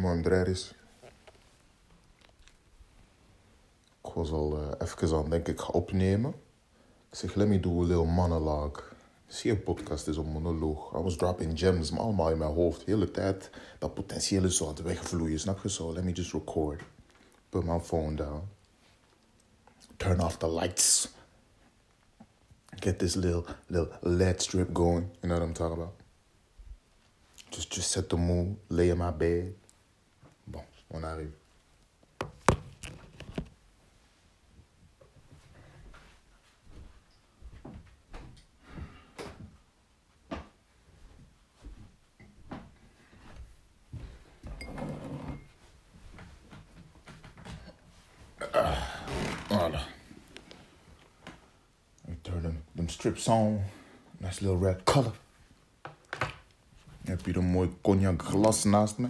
Mooi om is. Ik was al uh, even aan denk ik ga opnemen. Ik zeg, let me do a little monologue. Zie een podcast is een monoloog. I was dropping gems, maar allemaal in mijn hoofd. De hele tijd dat potentieel is zo aan het wegvloeien. Snap je zo? Let me just record. Put my phone down. Turn off the lights. Get this little little LED strip going. You know what I'm talking about? Just just set the mood. Lay in my bed. On arrive. Voilà. I turn them, them strips on. Nice little red color. heb hier een mooi cognac glas naast me.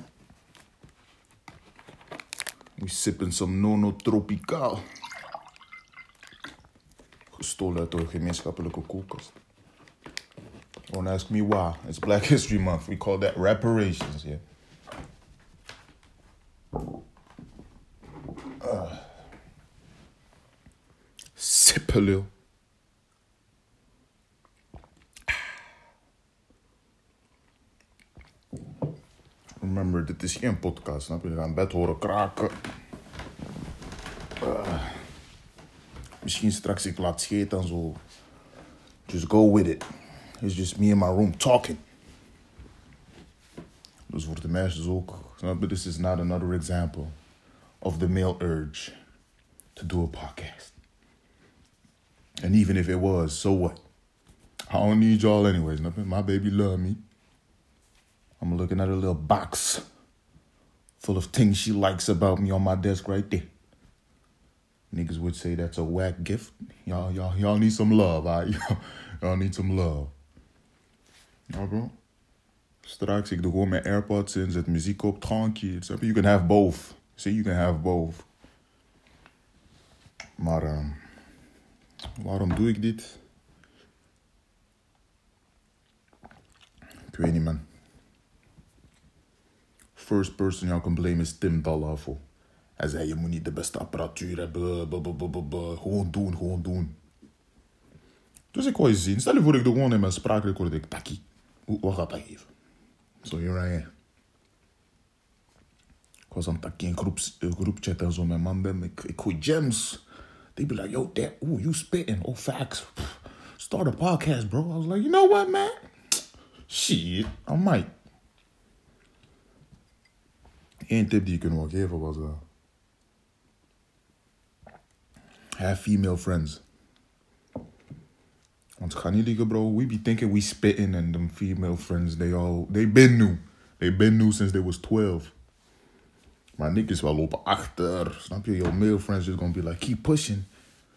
We sippen some Nono Tropical. Gestolen uit de gemeenschappelijke koelkast. Don't ask me why. It's Black History Month. We call that reparations, yeah. Uh. Sippelul. Remember, dit is geen podcast, snap je? Je gaat bed horen kraken. Uh, misschien straks ik laat scheten en zo. Just go with it. It's just me in my room talking. Dus voor de meisjes ook. Snap je? This is not another example of the male urge to do a podcast. And even if it was, so what? I don't need y'all anyways. Je? My baby love me. I'm looking at a little box full of things she likes about me on my desk right there. Niggas would say that's a whack gift. Y'all, y'all, y'all need some love. Right? Y'all, need some love. Ja, bro. Straks, ik doe gewoon mijn AirPods in, zet muziek op, tranquil. You can have both. See, you can have both. Maar, um, waarom doe ik dit? Ik weet niet, man first person jou kan blamen is Tim Dalafo. Hij zei, je moet niet de beste apparatuur hebben. Gewoon doen, gewoon doen. Dus ik wou je zien. Stel je voor, ik doe gewoon in mijn spraakrecord. Ik taki. Wat gaat dat geven? Zo, here I am. Ik was aan het takkie in groeps, groepchat en zo met man. Ik, ik gooi gems. They be like, yo, that, ooh, you spitting. Oh, facts. Start a podcast, bro. I was like, you know what, man? Shit, I might. Eén tip die je kunnen wel geven was... Uh, have female friends. Want ga niet liegen, bro. We be thinking we spitting and them female friends, they all... They been new. They been new since they was 12. Maar niggas wel lopen achter. Snap je? Your male friends just gonna be like, keep pushing.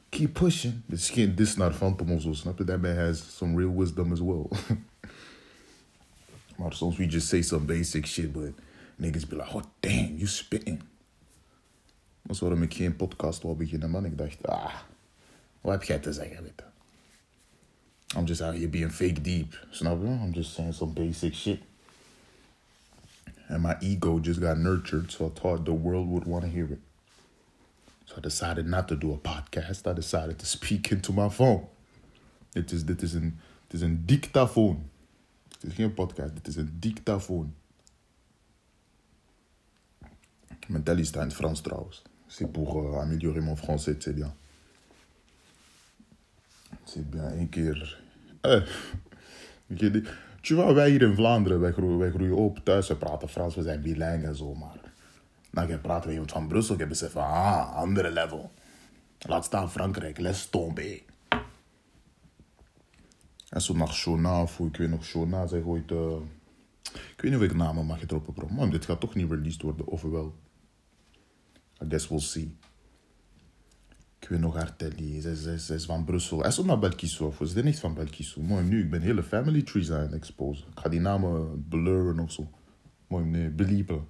Keep pushing. Is geen dis naar Phantom of zo. Snap je? That man has some real wisdom as well. maar soms we just say some basic shit, but... Niggas be like, oh damn, you spitting. Maar zo waarom ik geen podcast wil beginnen, man. Ik dacht, ah, wat heb jij te zeggen, weet I'm just out here being fake deep, snap je? I'm just saying some basic shit. And my ego just got nurtured, so I thought the world would want to hear it. So I decided not to do a podcast. I decided to speak into my phone. Dit is, dit is, een, dit is een dictafoon. Is geen podcast, dit is een dictafoon. Staat in Frans trouwens. C'est pour améliorer mon français, c'est bien. C'est bien, één keer. Eh, tu vois, wij hier in Vlaanderen, wij groeien, wij groeien op thuis, we praten Frans, we zijn bilingue en zo, maar... Dan je praten met iemand van Brussel, je beseft van, ah, andere level. Laat staan Frankrijk, les tomber. En zo naar Shona, of ik weet nog, Shona, zij gooit... Uh, ik weet niet welke namen mag droppen, bro. Man, dit gaat toch niet released worden, of wel? I guess we'll see. Ik weet nog Artelli, zij, is van Brussel. Hij is ook naar Belkiso, of is dit niet van? Mooi, nu, ik ben hele family trees aan het exposen. Ik ga die namen blurren of zo. Mooi, nee, beliepen.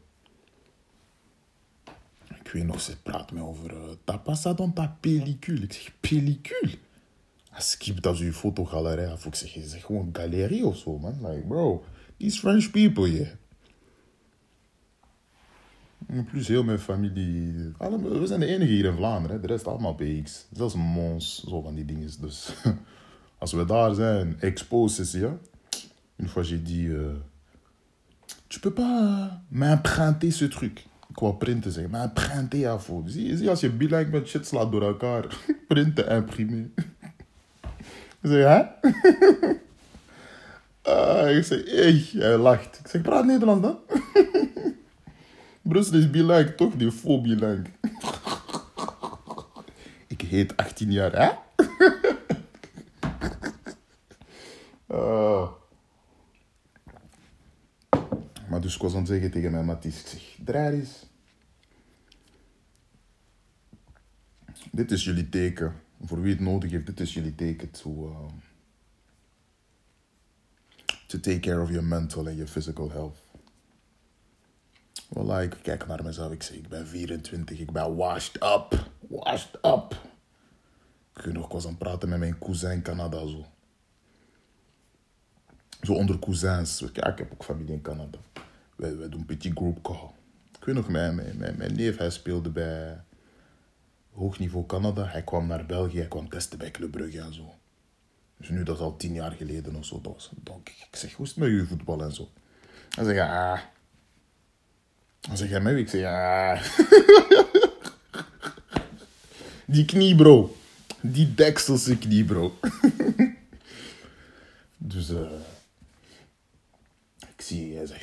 Ik weet nog, ze praat me over... Uh, T'as pas ça dans ta pellicule? Ik zeg, pellicule? Skip dat je fotogalerij af. Ik zeg, gewoon galerie of zo, man. Like, bro, these French people, yeah. Plus heel mijn familie. We zijn de enige hier in Vlaanderen. Hè. De rest allemaal PX. Zelfs Mons, zo van die dingen. Dus als we daar zijn, expose is ja. Une fois j'ai dit, euh, tu peux pas m'emprunter ce truc. Wou printen zeggen, maar à faux. Zie, zie als je bilingue met shit slaat door elkaar. printen, imprimen. Ik zeg, hè? Ah, ik zeg, hey, hij lacht. Ik zeg, praat Nederlands dan? Brussel is bilingue, toch? Die bilingue. ik heet 18 jaar, hè? Ah. Maar dus ik was aan het zeggen tegen mijn Mathies, ik zeg, draai eens. Dit is jullie teken. Voor wie het nodig heeft, dit is jullie teken to, uh, to take care of your mental and your physical health. Voilà, ik kijk naar mezelf, ik zeg, ik ben 24, ik ben washed up. Washed up. Nog, ik was aan praten met mijn cousin in Canada, zo. Zo onder cousins. Ja, ik heb ook familie in Canada. Wij, wij doen een petit group call. Ik weet nog, mijn, mijn, mijn, neef, hij speelde bij hoog niveau Canada. Hij kwam naar België, hij kwam testen bij Club Brugge en zo. Dus nu, dat al tien jaar geleden of zo. Dat was, ik zeg, hoe is het met je voetbal en zo? Hij zegt, ah. Dan zeg jij mij, ik zeg, ja. Die knie, bro. Die dekselse knie, bro. dus, eh... ik zie, hij zegt,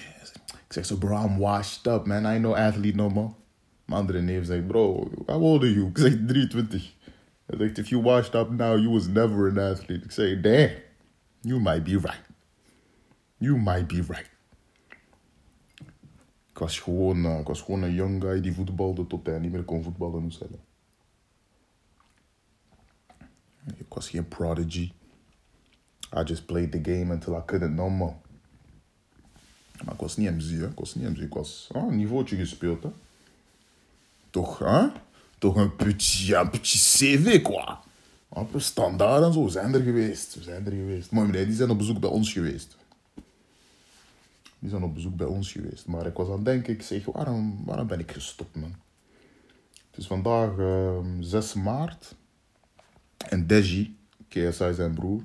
ik zeg zo, bro, I'm washed up, man. I know athlete no more. Mijn andere neef zegt, bro, how old are you? Ik zeg, 23. Hij zegt, if you washed up now, you was never an athlete. Ik zeg, damn, you might be right. You might be right. Was gewoon, eh, ik was gewoon een young guy die voetbalde tot hij niet meer kon voetballen. Zeggen. Ik was geen prodigy. I just played the game until I couldn't no more. Maar ik was niet MC, hè. Ik was niet MC. Ik was ah, een niveautje gespeeld. Toch, hè? Toch een petit, een petit CV, een standaard en zo. Zijn er geweest. We zijn er geweest. Maar die zijn op bezoek bij ons geweest. Die zijn op bezoek bij ons geweest. Maar ik was aan het denken, ik zeg, waarom, waarom ben ik gestopt, man? Het is vandaag ehm 6 maart. En Deji, KSI zijn broer,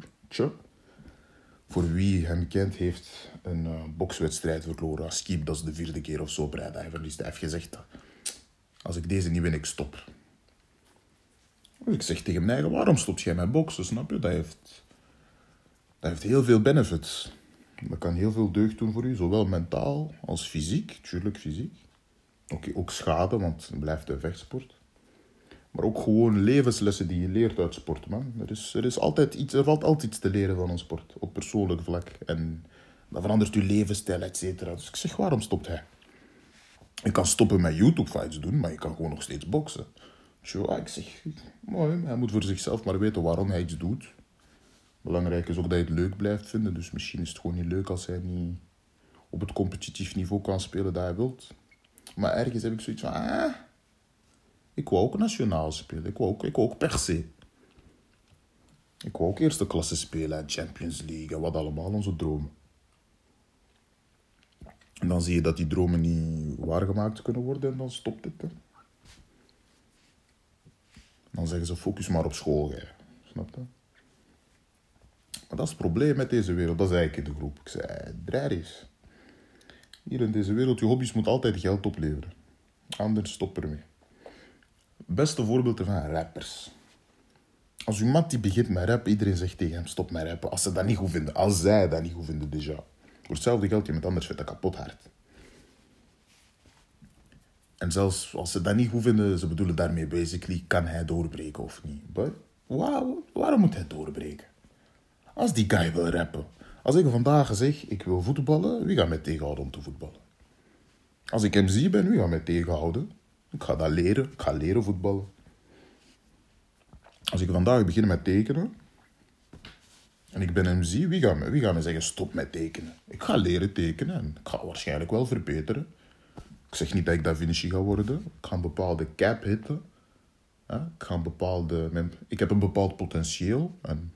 voor wie hem kent, heeft een eh, bokswedstrijd verloren. Skip, dat is de vierde keer of zo. Hij verliest. Hij heeft gezegd, dat als ik deze niet win, ik stop. Dus ik zeg tegen mij, waarom stop jij met boksen? Snap je? Dat heeft, dat heeft heel veel benefits. Dat kan heel veel deugd doen voor u, zowel mentaal als fysiek. Tuurlijk fysiek. Oké, ook schade, want het blijft een vechtsport. Maar ook gewoon levenslessen die je leert uit sport, man. Er, is, er, is altijd iets, er valt altijd iets te leren van een sport, op persoonlijk vlak. En dat verandert je levensstijl, et cetera. Dus ik zeg, waarom stopt hij? Je kan stoppen met YouTube-fights doen, maar je kan gewoon nog steeds boksen. Dus ja, ik zeg, mooi, hij moet voor zichzelf maar weten waarom hij iets doet. Belangrijk is ook dat je het leuk blijft vinden. Dus misschien is het gewoon niet leuk als hij niet op het competitief niveau kan spelen dat hij wilt. Maar ergens heb ik zoiets van, ah, ik wou ook nationaal spelen. Ik wou ook, ik wou ook per se. Ik wou ook eerste klasse spelen en Champions League en wat allemaal, onze dromen. En dan zie je dat die dromen niet waargemaakt kunnen worden en dan stopt het. Hè. Dan zeggen ze, focus maar op school. Snap je? Maar dat is het probleem met deze wereld. Dat zei ik in de groep. Ik zei, draai eens. Hier in deze wereld, je hobby's moeten altijd geld opleveren. Anders stop ermee. Beste voorbeeld ervan, rappers. Als uw mat die begint met rap, iedereen zegt tegen hem, stop met rappen. Als ze dat niet goed vinden. Als zij dat niet goed vinden, déjà. Voor hetzelfde geld, je met anders vet een kapot hart. En zelfs als ze dat niet goed vinden, ze bedoelen daarmee basically, kan hij doorbreken of niet. But, waarom moet hij doorbreken? Als die guy wil rappen. Als ik vandaag zeg, ik wil voetballen, wie gaat mij tegenhouden om te voetballen? Als ik MC ben, wie gaat mij tegenhouden? Ik ga dat leren, ik ga leren voetballen. Als ik vandaag begin met tekenen, en ik ben MC, wie gaat, me, wie gaat me zeggen stop met tekenen? Ik ga leren tekenen en ik ga waarschijnlijk wel verbeteren. Ik zeg niet dat ik Da Vinci ga worden. Ik ga een bepaalde cap hitten. Ik, ga bepaalde, ik heb een bepaald potentieel en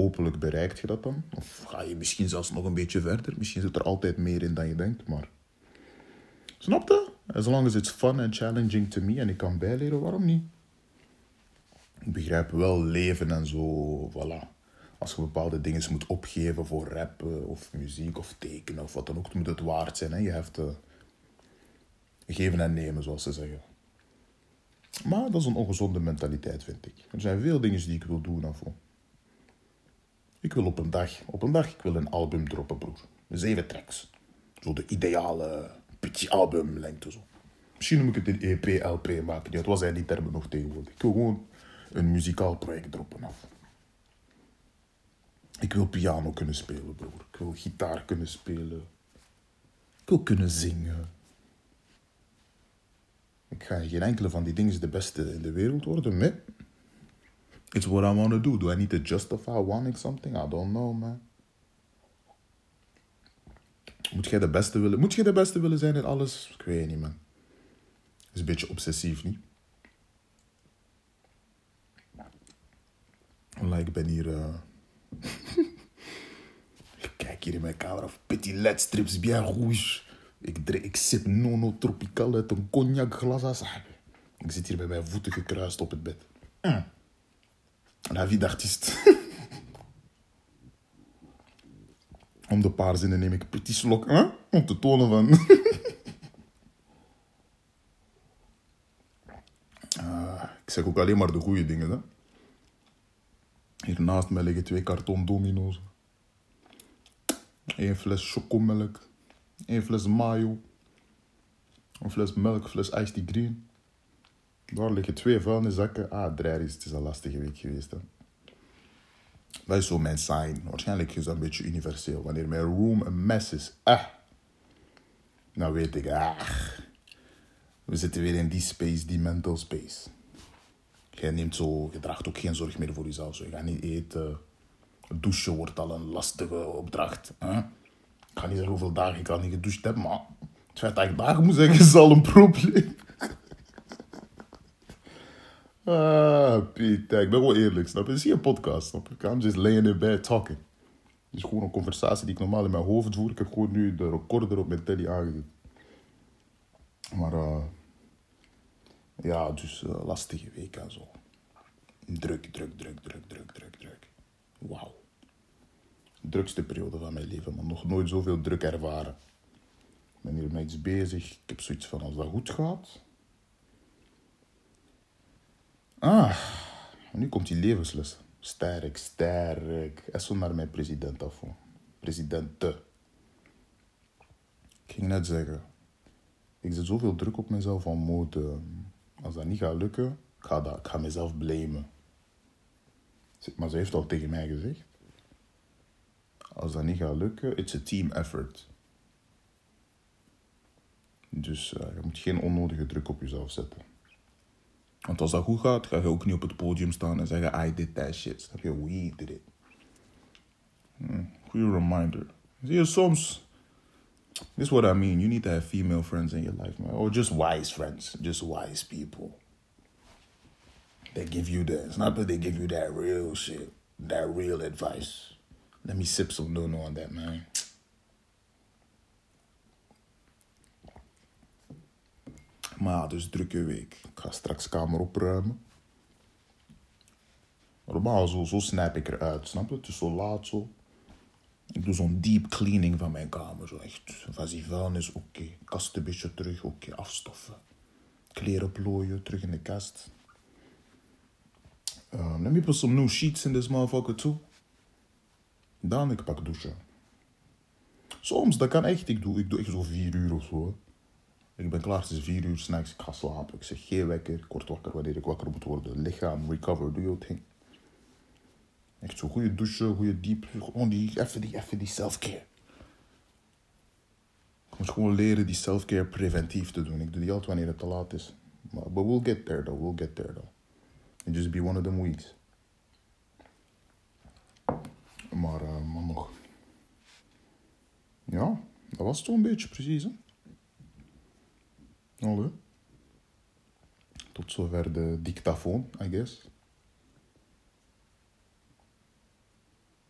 hopelijk bereikt je dat dan. Of ga je misschien zelfs nog een beetje verder. Misschien zit er altijd meer in dan je denkt, maar... Snap je? As long as it's fun and challenging to me en ik kan bijleren, waarom niet? Ik begrijp wel leven en zo, voilà. Als je bepaalde dingen moet opgeven voor rappen of muziek of tekenen of wat dan ook, moet het waard zijn. Hè? Je hebt te geven en nemen, zoals ze zeggen. Maar dat is een ongezonde mentaliteit, vind ik. Er zijn veel dingen die ik wil doen. Of ik wil op een dag, op een dag, ik wil een album droppen, broer. Zeven tracks. Zo de ideale album lengte zo. Misschien moet ik het een EP, LP maken. Dat was zijn die termen nog tegenwoordig. Ik wil gewoon een muzikaal project droppen af. Ik wil piano kunnen spelen, broer. Ik wil gitaar kunnen spelen. Ik wil kunnen zingen. Ik ga geen enkele van die dingen de beste in de wereld worden, maar it's what I want to do. Do I need to justify wanting something? I don't know, man. Moet jij de beste willen, moet jij de beste willen zijn in alles? Ik weet niet, man. is een beetje obsessief, niet? Like, ik ben hier... Uh... ik kijk hier in mijn camera. Petit LED strips bien rouge. Ik, drink, ik sip nono tropical uit een cognac glas. Ik zit hier bij mijn voeten gekruist op het bed. Mm. La vie d'artiest. Om de paar zinnen neem ik petit slok. Om te tonen van... uh, ik zeg ook alleen maar de goede dingen. Hè? Hier naast mij liggen twee karton domino's. Eén fles chocomelk. Eén fles mayo. Een fles melk, fles iced green. Daar liggen twee vuilniszakken. Ah, drie is het is een lastige week geweest. Hè. Dat is zo mijn sign. Waarschijnlijk is dat een beetje universeel. Wanneer mijn room een mess is, ah, dan weet ik, ah, we zitten weer in die space, die mental space. Je neemt zo, je draagt ook geen zorg meer voor jezelf. Zo. Je gaat niet eten. Douchen wordt al een lastige opdracht. Hè? Ik ga niet zeggen hoeveel dagen ik al niet gedoucht heb, maar het feit dat ik dagen moet zeggen is al een probleem. Ah, Pieter, ik ben wel eerlijk, snap je? Hier een podcast, snap je? I'm just laying in bed talking. Het is gewoon een conversatie die ik normaal in mijn hoofd voer. Ik heb gewoon nu de recorder op mijn telly aangezet. Maar uh, ja, dus uh, lastige week en zo. Druk, druk, druk, druk, druk, druk, druk. Wauw drukste periode van mijn leven, maar nog nooit zoveel druk ervaren. Ik ben hier met iets bezig. Ik heb zoiets van als dat goed gaat. Ah, nu komt die levensles. Sterk, sterk. En zo naar mijn president af. Presidente. Ik ging net zeggen. Ik zet zoveel druk op mezelf van mode. Als dat niet gaat lukken, ik ga, dat, ik ga mezelf blamen. Maar ze heeft al tegen mij gezegd als dat niet gaat lukken, it's a team effort. Dus uh, je moet geen onnodige druk op jezelf zetten. Want als dat goed gaat, ga je ook niet op het podium staan en zeggen: I did that shit. Snap je? We did it. Hmm, goede reminder. Zie je, soms. This is what I mean. You need to have female friends in your life, man. Or just wise friends. Just wise people. They give you that. It's not that they give you that real shit. That real advice. Let me sip some no on that, man. Ja, dus drukke week. Ik ga straks kamer opruimen. Normaal, zo, zo snap ik eruit, snap je? Het is zo laat zo. Ik doe zo'n deep cleaning van mijn kamer. Zo echt, van die vuilnis, oké. Okay. Kast een beetje terug, oké. Afstoffen. Kleren plooien, terug in de kast. Let me put some new sheets in this motherfucker too. Dan ik pak douchen. Soms, dat kan echt. Ik doe, ik doe echt zo vier uur of zo. Ik ben klaar, het is vier uur s'nachts, ik ga slapen. Ik zeg geen wekker, ik word wakker wanneer ik wakker moet worden. Lichaam, recover, doe je ding. Echt zo goede douchen, goede diep. Gewoon die, even die, even die self-care. Ik moet gewoon leren die self-care preventief te doen. Ik doe die altijd wanneer het te laat is. But we'll get there though, we'll get there though. And just be one of them weeks. Maar, uh, maar nog. Ja, dat was het zo'n beetje precies. Hè? Allee. Tot zover de dictafoon, I guess.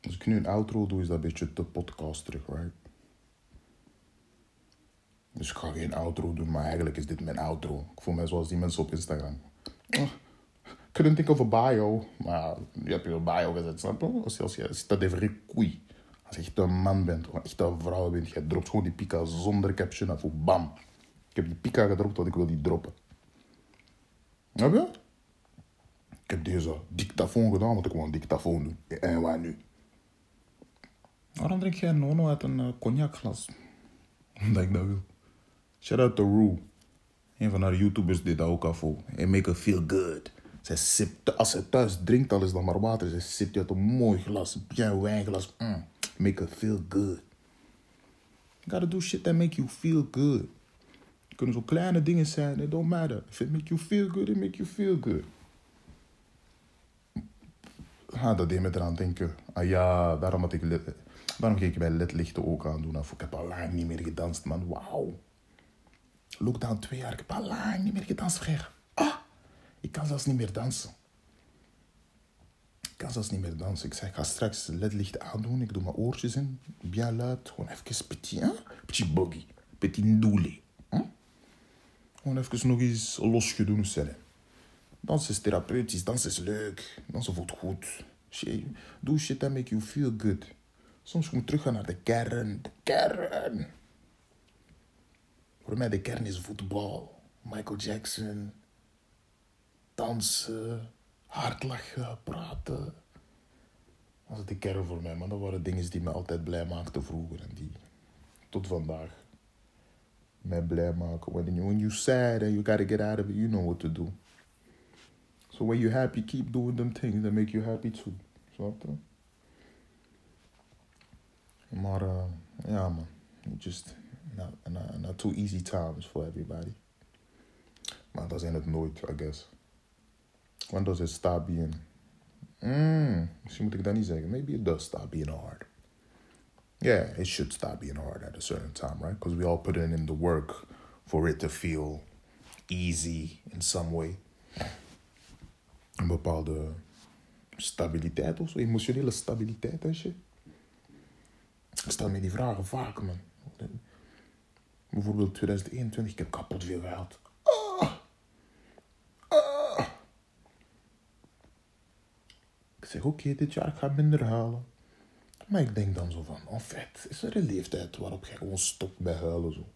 Als ik nu een outro doe, is dat een beetje te podcast terug, right? Dus ik ga geen outro doen, maar eigenlijk is dit mijn outro. Ik voel mij zoals die mensen op Instagram. Oh, couldn't think of a bio. Maar je hebt je bio gezet, snap je? Als je, als je, dat even. Als je echt een man bent, of echt een vrouw bent, je dropt gewoon die pika zonder caption af. Bam. Ik heb die pika gedropt, want ik wil die droppen. Snap je? Ik heb deze dictafoon gedaan, want ik wil een dictafoon doen. En waar nu? Waarom drink jij nono uit een uh, cognacglas? Omdat ik dat wil. Shout out to Rue. Een van haar YouTubers deed dat ook al voor. En make her feel good. Zij sipt, als ze thuis drinkt, al is dat maar water. Ze sipt uit een mooi glas, een wijnglas. Mm. Make her feel good. You gotta do shit that make you feel good. Kunnen zo kleine dingen zijn, it don't matter. If it make you feel good, it make you feel good. Ah, dat deed me eraan denken. Ah ja, daarom, had ik daarom ging ik bij ledlichten ook aan doen. Ik heb al lang niet meer gedanst, man. Wauw. Lockdown twee jaar, ik heb al lang niet meer gedanst. Ah, ik kan zelfs niet meer dansen. Ik kan zelfs niet meer dansen. Ik zeg, ga straks ledlicht aandoen. Ik doe mijn oortjes in. Bien luid. Gewoon even petit, hè? Petit boogie. Petit ndoule. Gewoon even nog eens losje doen. Dansen is therapeutisch. Dansen is leuk. Dansen voelt goed. Shit. Doe shit that make you feel good. Soms moet je terug gaan naar de kern. De kern. Voor mij de kern is voetbal. Michael Jackson. Dansen. Hard lachen. Praten. Dat is de kern voor mij. Maar dat waren dingen die me altijd blij maakten vroeger. En die tot vandaag mij blij maken. When you, when you sad and you gotta get out of it, you know what to do. So when you're happy, keep doing them things that make you happy too. Je? Maar uh, ja man, just not, not, not too easy times for everybody. Maar dat zijn het nooit, I guess. When does it stop being... Mm, zeggen. Maybe it does stop being hard. Yeah, it should stop being hard at a certain time, right? Because we all put in the work for it to feel easy in some way. Een bepaalde stabiliteit of zo, emotionele stabiliteit en shit. Ik stel me die vragen vaak, man. Bijvoorbeeld 2021, ik heb kapot veel gehaald. Ah! Ah! Ik zeg, oké, dit jaar ga ik minder halen. Maar ik denk dan zo van, en fait, is er een leeftijd waarop je gewoon stopt bij huilen zo.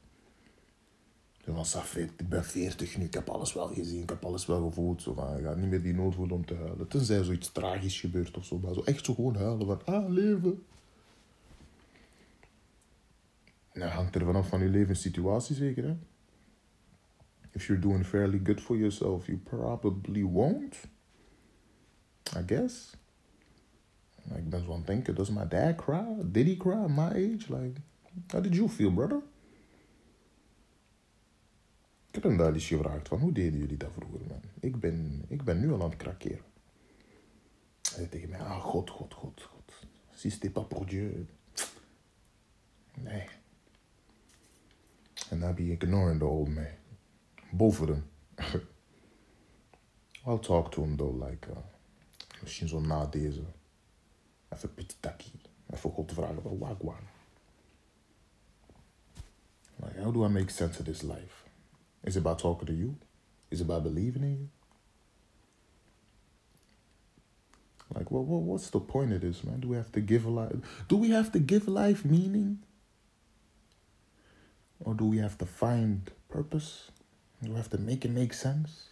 Zo van, Safet, ik ben 40 nu, ik heb alles wel gezien, ik heb alles wel gevoeld. Zo van, ik ga niet meer die nood voelen om te huilen. Tenzij zoiets tragisch gebeurt of zo. Maar zo echt zo gewoon huilen van, ah, leven. Nou, hangt er vanaf van je levenssituatie zeker, hè? If you're doing fairly good for yourself, you probably won't. I guess. Ik ben zo aan het denken, does my dad cry? Did he cry at my age? Like, how did you feel, brother? Ik heb hem daar eens gevraagd van, hoe deden jullie dat vroeger, man? Ik ben, ik ben nu al aan het krakeren. Hij zei tegen mij, ah, God, God, God, God. Si c'était pas pour Dieu. Nee. En dan be ignoring the old man. Both of them. I'll talk to him though, like, uh, misschien zo na deze. Even pititaki. Even God vragen van wagwan. Like, how do I make sense of this life? Is it about talking to you? Is it about believing in you? Like, well, well, what's the point of this, man? Do we have to give life? Do we have to give life meaning? Or do we have to find purpose? Do we have to make it make sense?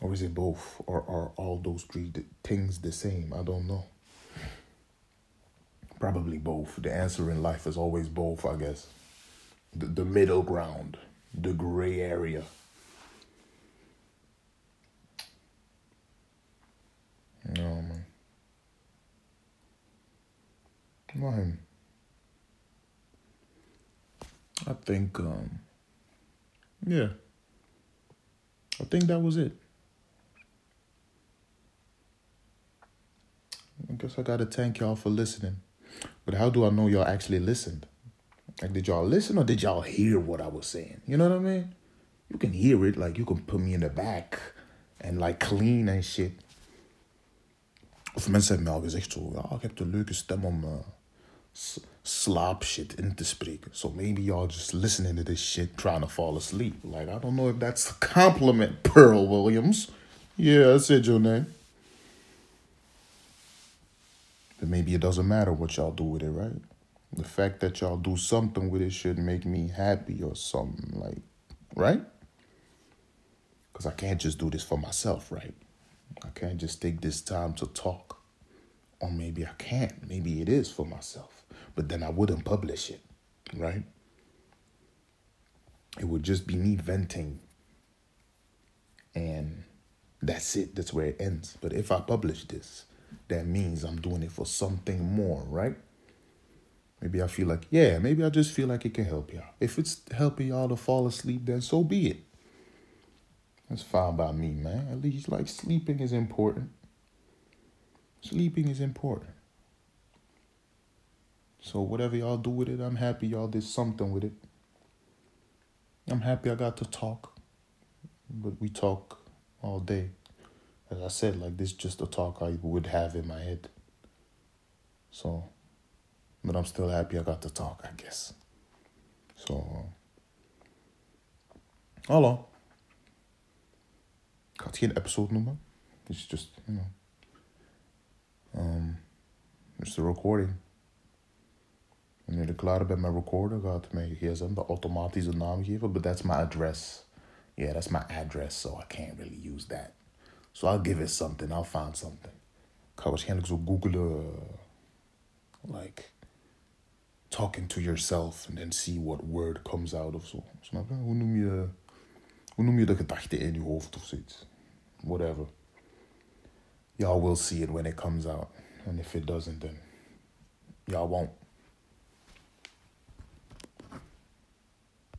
Or is it both? Or are all those three things the same? I don't know. Probably both. The answer in life is always both, I guess. The, the middle ground, the gray area. No, man. Mine. I think, um, yeah. I think that was it. I guess I gotta thank y'all for listening. But how do I know y'all actually listened? Like, did y'all listen or did y'all hear what I was saying? You know what I mean? You can hear it, like, you can put me in the back and, like, clean and shit. Of mensen hebben al gezegd zo, ja, je hebt een leuke stem om uh, slob shit in te spreken. So maybe y'all just listening to this shit trying to fall asleep. Like, I don't know if that's a compliment, Pearl Williams. Yeah, I said your name. Maybe it doesn't matter what y'all do with it, right? The fact that y'all do something with it should make me happy or something, like, right? Because I can't just do this for myself, right? I can't just take this time to talk. Or maybe I can't. Maybe it is for myself. But then I wouldn't publish it, right? It would just be me venting. And that's it. That's where it ends. But if I publish this, that means I'm doing it for something more, right? Maybe I feel like, yeah, maybe I just feel like it can help y'all. If it's helping y'all to fall asleep, then so be it. That's fine by me, man. At least, like, sleeping is important. Sleeping is important. So, whatever y'all do with it, I'm happy y'all did something with it. I'm happy I got to talk. But we talk all day. As I said, like, this is just a talk I would have in my head. So, but I'm still happy I got to talk, I guess. So, uh, hallo. Ik ga geen episode noemen. It's just, you know. Um, just the recording. Wanneer ik klaar ben met recorden, gaat mijn gsm de automatische naam geven. But that's my address. Yeah, that's my address, so I can't really use that. So I'll give it something. I'll find something. Ga waarschijnlijk zo googlen. uh, like, talking to yourself and then see what word comes out of zo. Snap je? Hoe noem je, hoe noem je de in je hoofd of? Whatever. Y'all will see it when it comes out. And if it doesn't, then y'all won't.